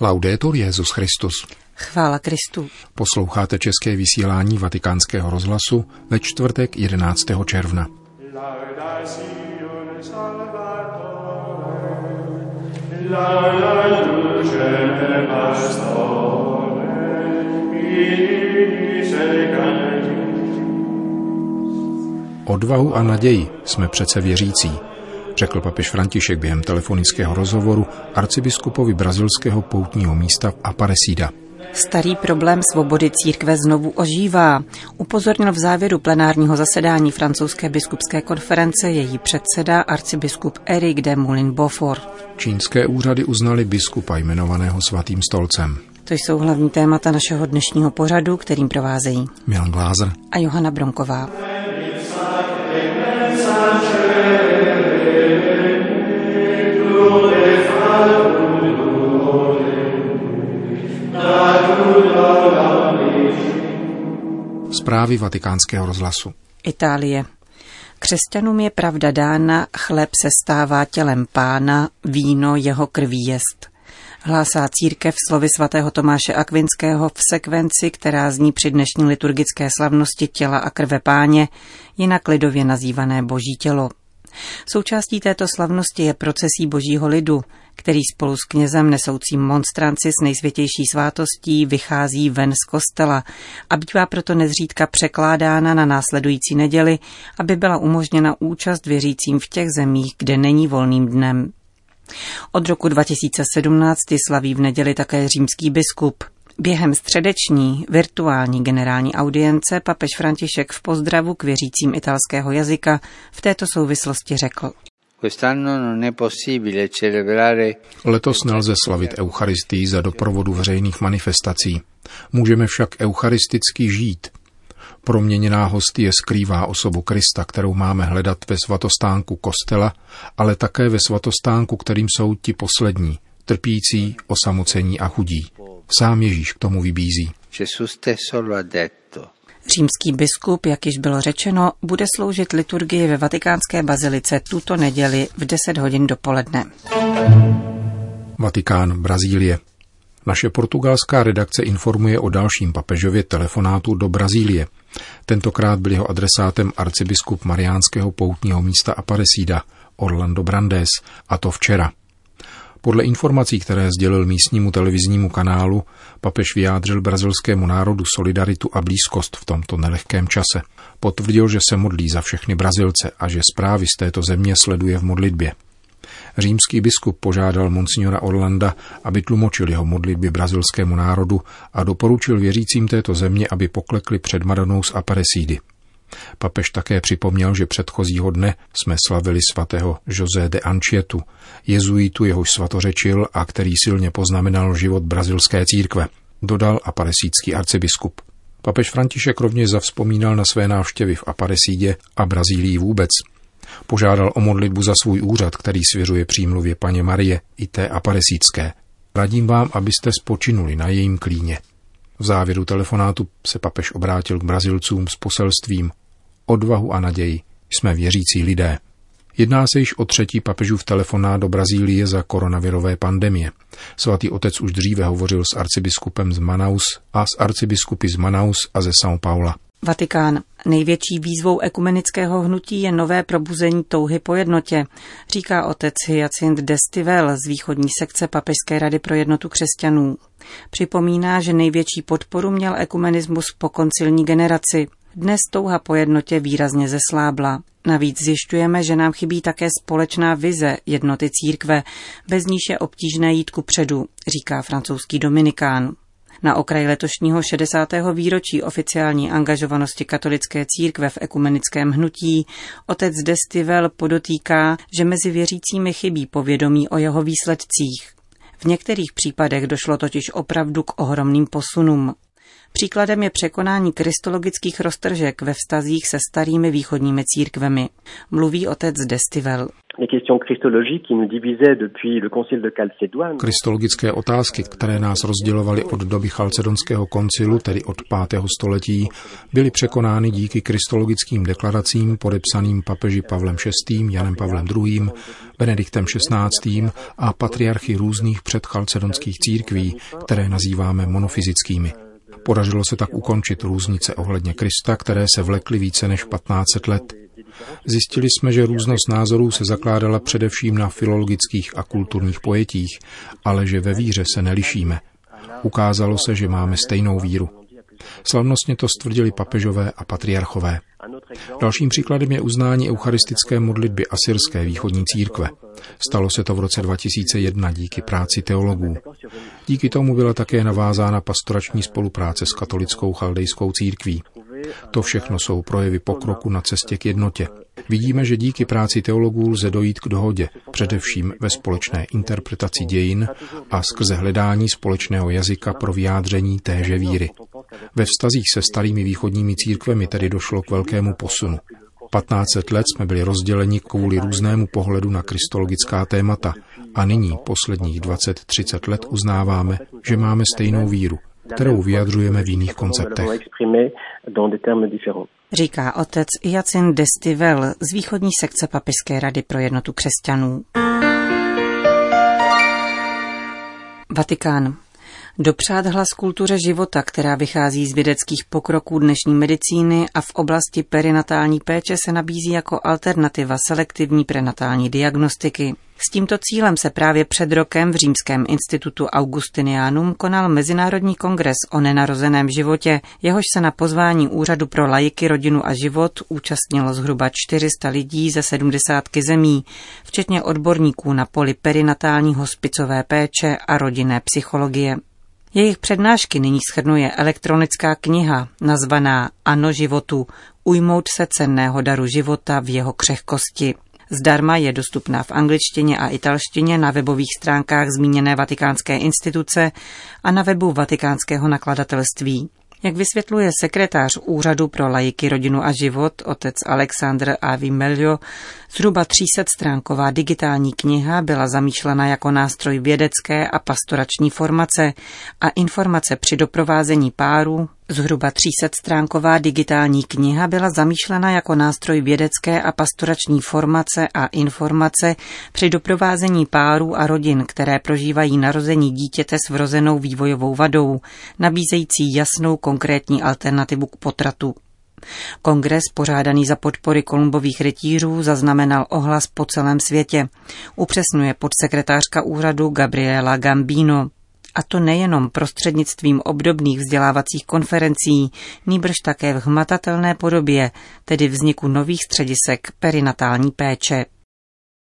Laudetur Jezus Christus. Chvála Kristu. Posloucháte české vysílání Vatikánského rozhlasu ve čtvrtek 11. června. Odvahu a naději jsme přece věřící, řekl papež František během telefonického rozhovoru arcibiskupovi brazilského poutního místa v Aparecida. Starý problém svobody církve znovu ožívá. Upozornil v závěru plenárního zasedání francouzské biskupské konference její předseda arcibiskup Eric de Moulin Beaufort. Čínské úřady uznali biskupa jmenovaného svatým stolcem. To jsou hlavní témata našeho dnešního pořadu, kterým provázejí Milan Glázer a Johana Bronková. Zprávy vatikánského rozhlasu. Itálie. Křesťanům je pravda dána, chleb se stává tělem pána, víno jeho krví jest. Hlásá církev slovy svatého Tomáše Akvinského v sekvenci, která zní při dnešní liturgické slavnosti těla a krve páně, jinak lidově nazývané boží tělo. Součástí této slavnosti je procesí božího lidu, který spolu s knězem nesoucím monstranci s nejsvětější svátostí vychází ven z kostela a bývá proto nezřídka překládána na následující neděli, aby byla umožněna účast věřícím v těch zemích, kde není volným dnem. Od roku 2017 slaví v neděli také římský biskup. Během středeční virtuální generální audience papež František v pozdravu k věřícím italského jazyka v této souvislosti řekl. Letos nelze slavit Eucharistii za doprovodu veřejných manifestací. Můžeme však eucharisticky žít. Proměněná hostie skrývá osobu Krista, kterou máme hledat ve svatostánku kostela, ale také ve svatostánku, kterým jsou ti poslední, trpící, osamocení a chudí. Sám Ježíš k tomu vybízí. Římský biskup, jak již bylo řečeno, bude sloužit liturgii ve vatikánské bazilice tuto neděli v 10 hodin dopoledne. Vatikán, Brazílie. Naše portugalská redakce informuje o dalším papežově telefonátu do Brazílie. Tentokrát byl jeho adresátem arcibiskup mariánského poutního místa Aparecida, Orlando Brandes, a to včera. Podle informací, které sdělil místnímu televiznímu kanálu, papež vyjádřil brazilskému národu solidaritu a blízkost v tomto nelehkém čase. Potvrdil, že se modlí za všechny Brazilce a že zprávy z této země sleduje v modlitbě. Římský biskup požádal monsignora Orlanda, aby tlumočil jeho modlitby brazilskému národu a doporučil věřícím této země, aby poklekli před Madonou z Aparecídy. Papež také připomněl, že předchozího dne jsme slavili svatého José de Anchietu, jezuitu jehož svatořečil a který silně poznamenal život brazilské církve, dodal aparesícký arcibiskup. Papež František rovněž zavzpomínal na své návštěvy v Aparesídě a Brazílii vůbec. Požádal o modlitbu za svůj úřad, který svěřuje přímluvě paně Marie i té aparesícké. Radím vám, abyste spočinuli na jejím klíně. V závěru telefonátu se papež obrátil k Brazilcům s poselstvím odvahu a naději. Jsme věřící lidé. Jedná se již o třetí papežův telefonát do Brazílie za koronavirové pandemie. Svatý otec už dříve hovořil s arcibiskupem z Manaus a s arcibiskupy z Manaus a ze São Paula. Vatikán. Největší výzvou ekumenického hnutí je nové probuzení touhy po jednotě, říká otec Hyacint Destivel z východní sekce Papežské rady pro jednotu křesťanů. Připomíná, že největší podporu měl ekumenismus po koncilní generaci, dnes touha po jednotě výrazně zeslábla. Navíc zjišťujeme, že nám chybí také společná vize jednoty církve, bez níž je obtížné jít ku předu, říká francouzský Dominikán. Na okraj letošního 60. výročí oficiální angažovanosti katolické církve v ekumenickém hnutí otec Destivel podotýká, že mezi věřícími chybí povědomí o jeho výsledcích. V některých případech došlo totiž opravdu k ohromným posunům. Příkladem je překonání kristologických roztržek ve vztazích se starými východními církvemi. Mluví otec Destivel. Kristologické otázky, které nás rozdělovaly od doby chalcedonského koncilu, tedy od 5. století, byly překonány díky kristologickým deklaracím podepsaným papeži Pavlem VI., Janem Pavlem II., Benediktem XVI. a patriarchy různých předchalcedonských církví, které nazýváme monofyzickými. Podařilo se tak ukončit různice ohledně Krista, které se vlekly více než 1500 let. Zjistili jsme, že různost názorů se zakládala především na filologických a kulturních pojetích, ale že ve víře se nelišíme. Ukázalo se, že máme stejnou víru. Slavnostně to stvrdili papežové a patriarchové. Dalším příkladem je uznání eucharistické modlitby asyrské východní církve. Stalo se to v roce 2001 díky práci teologů. Díky tomu byla také navázána pastorační spolupráce s katolickou chaldejskou církví. To všechno jsou projevy pokroku na cestě k jednotě. Vidíme, že díky práci teologů lze dojít k dohodě, především ve společné interpretaci dějin a skrze hledání společného jazyka pro vyjádření téže víry. Ve vztazích se starými východními církvemi tedy došlo k velkému posunu. 1500 let jsme byli rozděleni kvůli různému pohledu na kristologická témata a nyní posledních 20-30 let uznáváme, že máme stejnou víru, kterou vyjadřujeme v jiných konceptech. Říká otec Jacin Destivel z východní sekce Papiské rady pro jednotu křesťanů. Vatikán. Dopřát hlas kultuře života, která vychází z vědeckých pokroků dnešní medicíny a v oblasti perinatální péče se nabízí jako alternativa selektivní prenatální diagnostiky. S tímto cílem se právě před rokem v Římském institutu Augustinianum konal Mezinárodní kongres o nenarozeném životě, jehož se na pozvání Úřadu pro lajiky, rodinu a život účastnilo zhruba 400 lidí ze 70 zemí, včetně odborníků na poli perinatální hospicové péče a rodinné psychologie. Jejich přednášky nyní schrnuje elektronická kniha nazvaná Ano životu, ujmout se cenného daru života v jeho křehkosti. Zdarma je dostupná v angličtině a italštině na webových stránkách zmíněné vatikánské instituce a na webu vatikánského nakladatelství. Jak vysvětluje sekretář Úřadu pro lajiky, rodinu a život, otec Alexandr Avi Melio, zhruba 300 stránková digitální kniha byla zamýšlena jako nástroj vědecké a pastorační formace a informace při doprovázení páru, Zhruba 300 stránková digitální kniha byla zamýšlena jako nástroj vědecké a pastorační formace a informace při doprovázení párů a rodin, které prožívají narození dítěte s vrozenou vývojovou vadou, nabízející jasnou konkrétní alternativu k potratu. Kongres, pořádaný za podpory kolumbových rytířů, zaznamenal ohlas po celém světě. Upřesňuje podsekretářka úřadu Gabriela Gambino a to nejenom prostřednictvím obdobných vzdělávacích konferencí, nýbrž také v hmatatelné podobě, tedy vzniku nových středisek perinatální péče.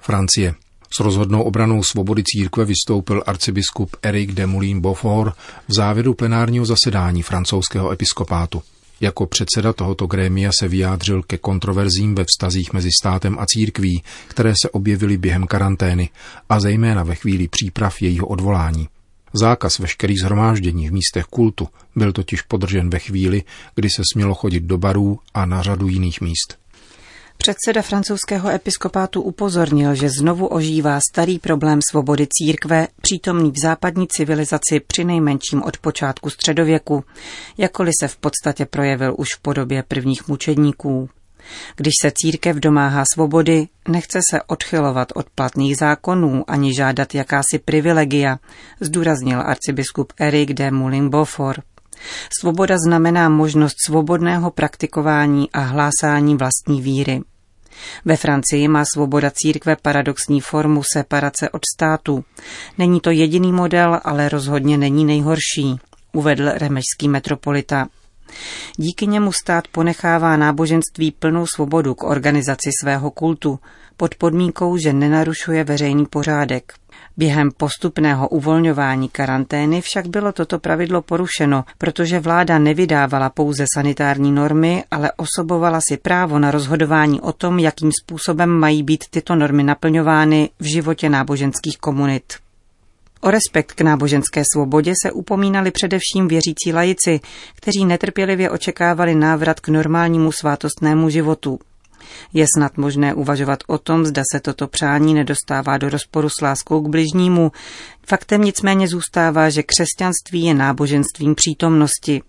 Francie. S rozhodnou obranou svobody církve vystoupil arcibiskup Eric de Moulin Beaufort v závěru plenárního zasedání francouzského episkopátu. Jako předseda tohoto grémia se vyjádřil ke kontroverzím ve vztazích mezi státem a církví, které se objevily během karantény a zejména ve chvíli příprav jejího odvolání. Zákaz veškerých zhromáždění v místech kultu byl totiž podržen ve chvíli, kdy se smělo chodit do barů a na řadu jiných míst. Předseda francouzského episkopátu upozornil, že znovu ožívá starý problém svobody církve, přítomný v západní civilizaci při nejmenším od počátku středověku, jakoli se v podstatě projevil už v podobě prvních mučedníků. Když se církev domáhá svobody, nechce se odchylovat od platných zákonů ani žádat jakási privilegia, zdůraznil arcibiskup Eric de Moulin Beaufort. Svoboda znamená možnost svobodného praktikování a hlásání vlastní víry. Ve Francii má svoboda církve paradoxní formu separace od státu. Není to jediný model, ale rozhodně není nejhorší, uvedl remešský metropolita. Díky němu stát ponechává náboženství plnou svobodu k organizaci svého kultu, pod podmínkou, že nenarušuje veřejný pořádek. Během postupného uvolňování karantény však bylo toto pravidlo porušeno, protože vláda nevydávala pouze sanitární normy, ale osobovala si právo na rozhodování o tom, jakým způsobem mají být tyto normy naplňovány v životě náboženských komunit. O respekt k náboženské svobodě se upomínali především věřící lajici, kteří netrpělivě očekávali návrat k normálnímu svátostnému životu. Je snad možné uvažovat o tom, zda se toto přání nedostává do rozporu s láskou k bližnímu. Faktem nicméně zůstává, že křesťanství je náboženstvím přítomnosti.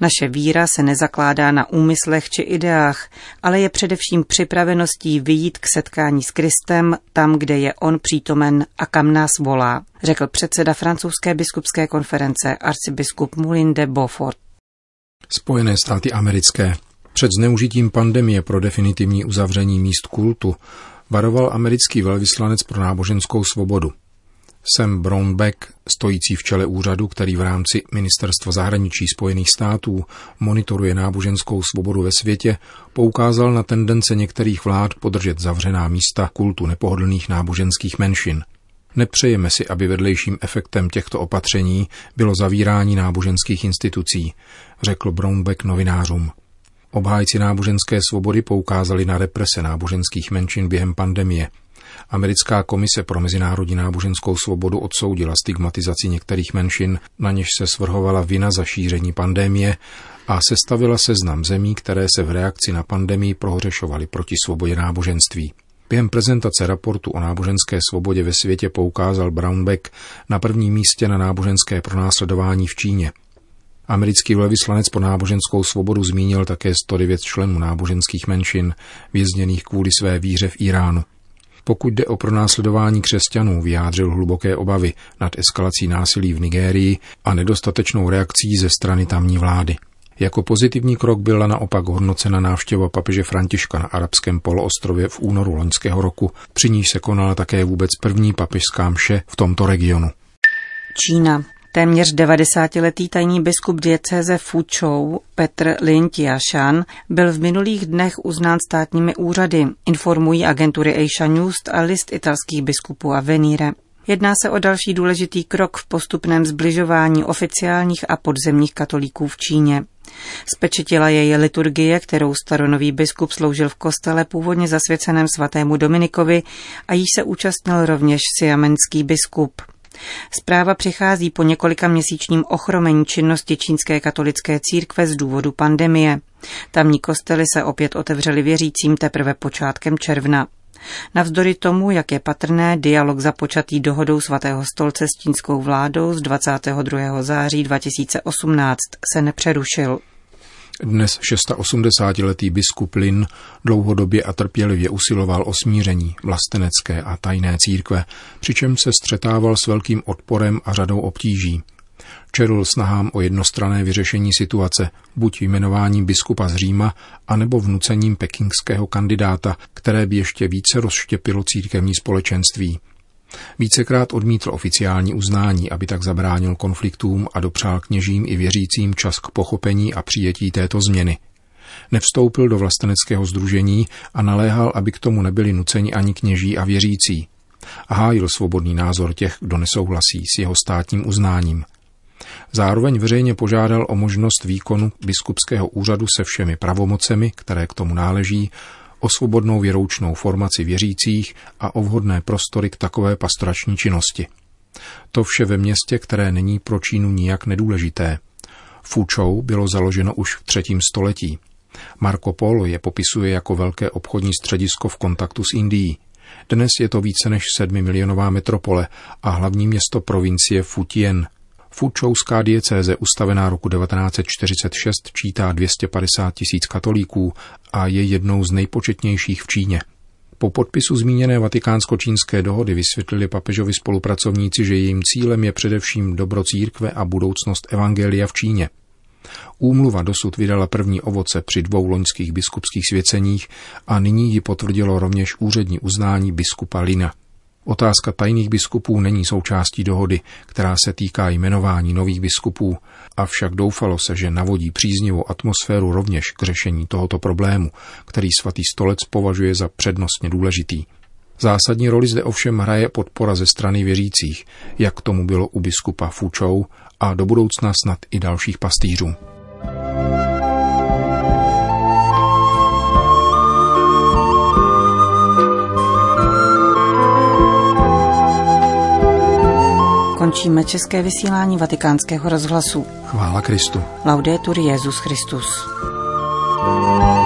Naše víra se nezakládá na úmyslech či ideách, ale je především připraveností vyjít k setkání s Kristem tam, kde je on přítomen a kam nás volá, řekl předseda francouzské biskupské konference arcibiskup Moulin de Beaufort. Spojené státy americké před zneužitím pandemie pro definitivní uzavření míst kultu varoval americký velvyslanec pro náboženskou svobodu. Sam Brownback, stojící v čele úřadu, který v rámci Ministerstva zahraničí Spojených států monitoruje náboženskou svobodu ve světě, poukázal na tendence některých vlád podržet zavřená místa kultu nepohodlných náboženských menšin. Nepřejeme si, aby vedlejším efektem těchto opatření bylo zavírání náboženských institucí, řekl Brownback novinářům. Obhájci náboženské svobody poukázali na represe náboženských menšin během pandemie – Americká komise pro mezinárodní náboženskou svobodu odsoudila stigmatizaci některých menšin, na něž se svrhovala vina za šíření pandémie a sestavila seznam zemí, které se v reakci na pandemii prohřešovaly proti svobodě náboženství. Během prezentace raportu o náboženské svobodě ve světě poukázal Brownback na prvním místě na náboženské pronásledování v Číně. Americký velvyslanec pro náboženskou svobodu zmínil také 109 členů náboženských menšin, vězněných kvůli své víře v Iránu. Pokud jde o pronásledování křesťanů, vyjádřil hluboké obavy nad eskalací násilí v Nigérii a nedostatečnou reakcí ze strany tamní vlády. Jako pozitivní krok byla naopak hodnocena návštěva papeže Františka na arabském poloostrově v únoru loňského roku, při níž se konala také vůbec první papežská mše v tomto regionu. Čína. Téměř 90-letý tajný biskup diecéze Fuchou Petr Lin Tiashan byl v minulých dnech uznán státními úřady, informují agentury Asia News a list italských biskupů a Venire. Jedná se o další důležitý krok v postupném zbližování oficiálních a podzemních katolíků v Číně. Spečetila je liturgie, kterou staronový biskup sloužil v kostele původně zasvěceném svatému Dominikovi a jí se účastnil rovněž siamenský biskup. Zpráva přichází po několika měsíčním ochromení činnosti čínské katolické církve z důvodu pandemie. Tamní kostely se opět otevřely věřícím teprve počátkem června. Navzdory tomu, jak je patrné, dialog započatý dohodou svatého stolce s čínskou vládou z 22. září 2018 se nepřerušil. Dnes 680-letý biskup Lin dlouhodobě a trpělivě usiloval o smíření vlastenecké a tajné církve, přičemž se střetával s velkým odporem a řadou obtíží. Čerl snahám o jednostrané vyřešení situace, buď jmenováním biskupa z Říma, anebo vnucením pekingského kandidáta, které by ještě více rozštěpilo církevní společenství. Vícekrát odmítl oficiální uznání, aby tak zabránil konfliktům a dopřál kněžím i věřícím čas k pochopení a přijetí této změny. Nevstoupil do vlasteneckého združení a naléhal, aby k tomu nebyli nuceni ani kněží a věřící. A hájil svobodný názor těch, kdo nesouhlasí s jeho státním uznáním. Zároveň veřejně požádal o možnost výkonu biskupského úřadu se všemi pravomocemi, které k tomu náleží, o svobodnou věroučnou formaci věřících a o vhodné prostory k takové pastorační činnosti. To vše ve městě, které není pro Čínu nijak nedůležité. Fuchou bylo založeno už v třetím století. Marco Polo je popisuje jako velké obchodní středisko v kontaktu s Indií. Dnes je to více než sedmimilionová metropole a hlavní město provincie Futien – Fučouská diecéze ustavená roku 1946 čítá 250 tisíc katolíků a je jednou z nejpočetnějších v Číně. Po podpisu zmíněné vatikánsko-čínské dohody vysvětlili papežovi spolupracovníci, že jejím cílem je především dobro církve a budoucnost evangelia v Číně. Úmluva dosud vydala první ovoce při dvou loňských biskupských svěceních a nyní ji potvrdilo rovněž úřední uznání biskupa Lina. Otázka tajných biskupů není součástí dohody, která se týká jmenování nových biskupů, avšak doufalo se, že navodí příznivou atmosféru rovněž k řešení tohoto problému, který svatý stolec považuje za přednostně důležitý. Zásadní roli zde ovšem hraje podpora ze strany věřících, jak tomu bylo u biskupa Fučou a do budoucna snad i dalších pastýřů. Končíme české vysílání vatikánského rozhlasu. Chvála Kristu. Laudetur Jezus Christus. thank you